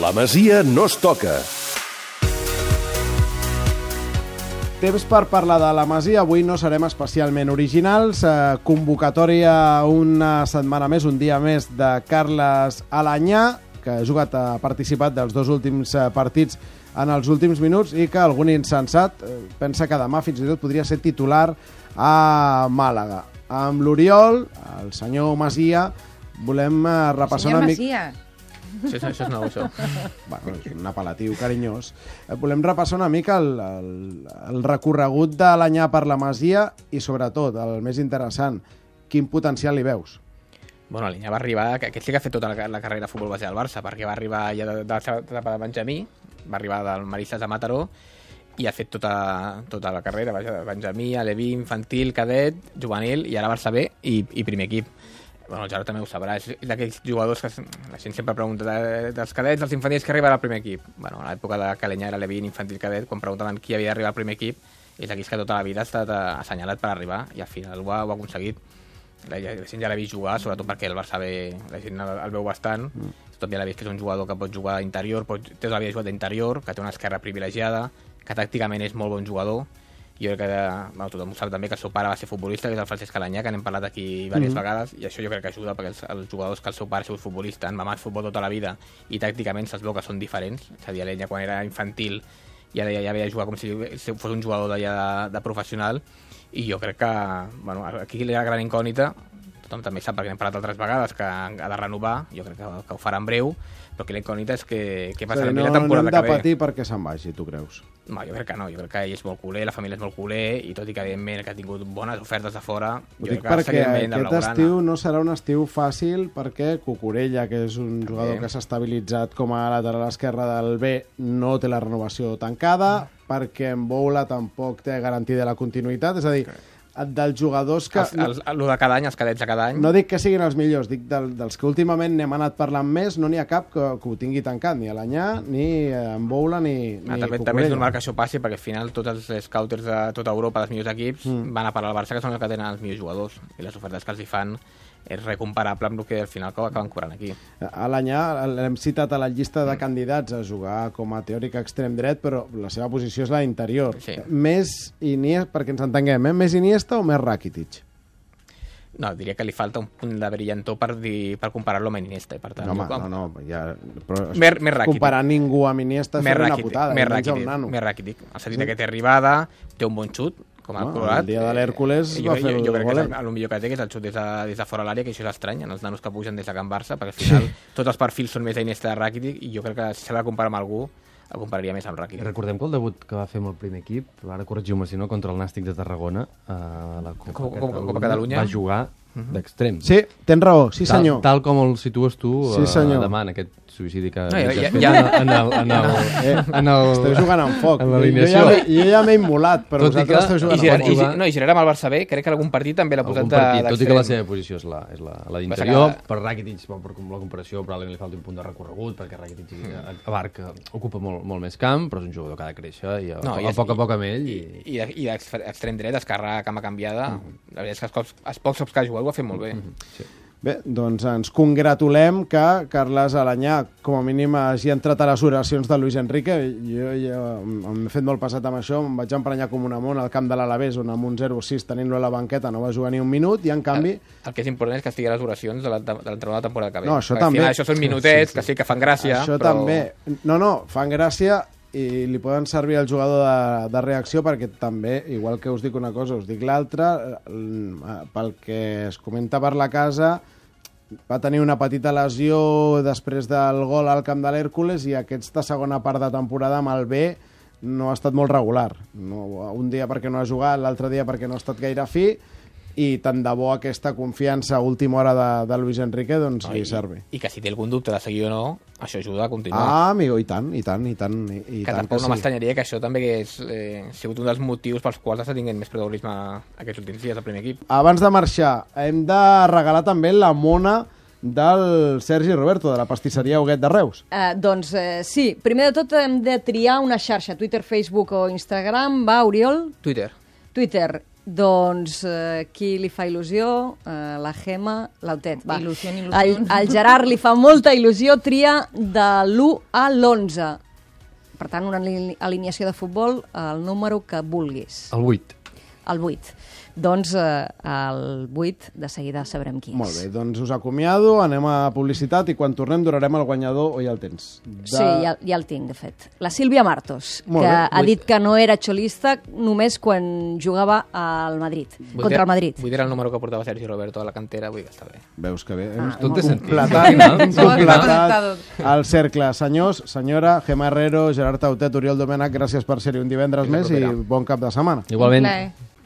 La Masia no es toca. Temps per parlar de la Masia. Avui no serem especialment originals. Eh, convocatòria una setmana més, un dia més de Carles Alanyà, que ha jugat, ha participat dels dos últims eh, partits en els últims minuts i que algun insensat eh, pensa que demà fins i tot podria ser titular a Màlaga. Amb l'Oriol, el senyor Masia, volem eh, repassar Senyor una mica... Masia. Això, és- això és nou, això. bueno, és un apel·latiu carinyós. Eh, Volem repassar una mica el, el, el recorregut de l'anyà per la Masia i, sobretot, el més interessant, quin potencial li veus? Bueno, l'Inya va arribar, que aquest sí que ha fet tota la, la carrera de futbol base del Barça, perquè va arribar ja de, de la seva etapa de Benjamí, va arribar del Maristes a Mataró, i ha fet tota, tota la carrera, vaja, de Benjamí, Aleví, infantil, cadet, juvenil, i ara Barça B i, i primer equip. Bueno, el Gerard també ho sabrà, és d'aquells jugadors que la gent sempre pregunta de, dels cadets, dels infantils, que arribarà al primer equip. Bueno, a l'època de Calenya era Levín, infantil cadet, quan preguntaven qui havia d'arribar al primer equip, és d'aquells que tota la vida ha estat eh, assenyalat per arribar, i al final ho ha, ho ha aconseguit. La, la gent ja l'ha vist jugar, sobretot perquè el Barça B, la gent el, el veu bastant, mm. tothom ja l'ha vist que és un jugador que pot jugar d'interior, pot, té tota la vida jugat d'interior, que té una esquerra privilegiada, que tàcticament és molt bon jugador, jo crec que bueno, tothom ho sap també que el seu pare va ser futbolista, que és el Francesc Calanyà, que n'hem parlat aquí diverses mm. vegades, i això jo crec que ajuda perquè els, els jugadors que el seu pare ha sigut futbolista, han mamat futbol tota la vida, i tàcticament se'ls veu que són diferents. És a dir, l'Enya quan era infantil ja, ja, ja havia jugat com si fos un jugador de, de, de professional, i jo crec que, bueno, aquí la gran incògnita, tothom també sap perquè n'hem parlat altres vegades que ha de renovar, jo crec que, que ho farà en breu, però que la incògnita és que, què passarà dir, no, no, la no hem temporada de que ve. patir perquè se'n vagi, tu creus? No, jo crec que no, jo crec que ell és molt culer, la família és molt culer, i tot i que evidentment que ha tingut bones ofertes de fora, Ho jo dic crec que perquè de aquest estiu no serà un estiu fàcil perquè Cucurella, que és un jugador També. que s'ha estabilitzat com a lateral esquerre del B, no té la renovació tancada, perquè en Boula tampoc té garantida la continuïtat, és a dir, dels jugadors que... Els, els, el de cada any, els cadets de cada any, No dic que siguin els millors, dic del, dels que últimament n'hem anat parlant més, no n'hi ha cap que, que ho tingui tancat, ni a l'Anyà, ni en Boula, ni, Ah, ni també, també és normal que això passi perquè al final tots els scouters de tota Europa dels millors equips mm. van a parar al Barça que són els que tenen els millors jugadors i les ofertes que els hi fan és recomparable amb el que al final acaben cobrant aquí. A l'Anyà l'hem citat a la llista de candidats a jugar com a teòric extrem dret, però la seva posició és la interior. Sí. Més Iniesta, perquè ens entenguem, eh? més Iniesta o més Rakitic? No, diria que li falta un punt de brillantor per, dir, per comparar-lo amb Iniesta. Per tant, No, home, com- no, no, ja... Però més Rakitic. comparar ningú amb Iniesta és una putada, més Rakitic, nano. més Rakitic. El sentit que té arribada, té un bon xut, com Colorat. el dia de l'Hèrcules Eh, va jo, fer jo, el jo crec que el, el millor que té, que és el xut des de, des de fora l'àrea, que això és estrany, en els nanos que pugen des de Can Barça, perquè al final tots els perfils són més d'Iniesta de Rakitic, i jo crec que si s'ha de comparar amb algú, el compararia més amb I Rakitic. recordem que el debut que va fer amb el primer equip, ara corregiu-me si no, contra el Nàstic de Tarragona, a la Copa, Copa- Copa- Copa Catalunya. va jugar d'extrem. Sí, tens raó, sí Tal, senyor. tal com el situes tu Sí, eh, senyor. demà en aquest suïcidi que No, ja- ja- ja- en el, en el, Eh, en el, Esteu jugant amb foc. en Jo- ja m'he- Jo ja m'he immolat, però Tot i vosaltres que- esteu I, jugant si, amb foc. i, jugar- no, i si era amb el Barça B, crec que algun partit també l'ha posat partit, tot i que d'extrem. la seva posició és la, és la, la d'interior, que- per Rakitic, per, per la comparació, probablement li falta un punt de recorregut, perquè Rakitic mm. abarca, ocupa molt, molt més camp, però és un jugador que ha de créixer, i a, No, no, i a, poc a poc amb ell, i, I, i, i d'ex- extrem dret, esquerra, cama canviada, la veritat és que els, cops, els pocs cops que ha jugat ho ha fet molt bé. Bé, doncs ens congratulem que Carles Alanyà, com a mínim, hagi entrat a les oracions de Luis Enrique. Jo ja m'he fet molt passat amb això, em vaig emprenyar com un amont al camp de l'Alavés, on amb un 0-6 tenint-lo a la banqueta no va jugar ni un minut, i en canvi... El que és important és que estigui a les oracions de la- de de la temporada que ve. No, això Perquè també. Al final, això són minutets, que sí que fan gràcia, Això però... també. No, no, fan gràcia i li poden servir al jugador de, de reacció perquè també, igual que us dic una cosa, us dic l'altra, eh, pel que es comenta per la casa, va tenir una petita lesió després del gol al camp de l'Hèrcules i aquesta segona part de temporada amb el B no ha estat molt regular. No, un dia perquè no ha jugat, l'altre dia perquè no ha estat gaire fi i tant de bo aquesta confiança a última hora de, de Luis Enrique doncs No, li i, servi. I que si té algun dubte de seguir o no, això ajuda a continuar. Ah, amigo, i tant, i tant, i tant. I, i que tant tampoc no sí. m'estranyaria que això també hagués eh, sigut un dels motius pels quals està tinguent més protagonisme aquests últims dies al primer equip. Abans de marxar, hem de regalar també la mona del Sergi Roberto, de la pastisseria Huguet de Reus. Eh, doncs eh, sí, primer de tot hem de triar una xarxa, Twitter, Facebook o Instagram. Va, Oriol? Twitter. Twitter. Doncs eh, qui li fa il·lusió? Eh, la Gema, l'Autet. va. Il·lusió, il·lusió. Al, al Gerard li fa molta il·lusió, tria de l'1 a l'11. Per tant, una ali- alineació de futbol, el número que vulguis. El 8. El 8. Doncs eh, el 8 de seguida sabrem qui és. Molt bé, doncs us acomiado, anem a publicitat i quan tornem donarem el guanyador o ja el tens. De... Sí, ja, ja el tinc, de fet. La Sílvia Martos, Molt que bé. ha dit que no era xolista només quan jugava al Madrid, Vull contra dir- el Madrid. Vull dir el número que portava Sergi Roberto a la cantera, vull dir que està bé. Veus que bé. Ah, Tot té sentit. completat, el cercle. Senyors, senyora, Gemma Herrero, Gerard Tautet, Oriol Domènech, gràcies per ser-hi un divendres més i bon cap de setmana. Igualment. Plaer.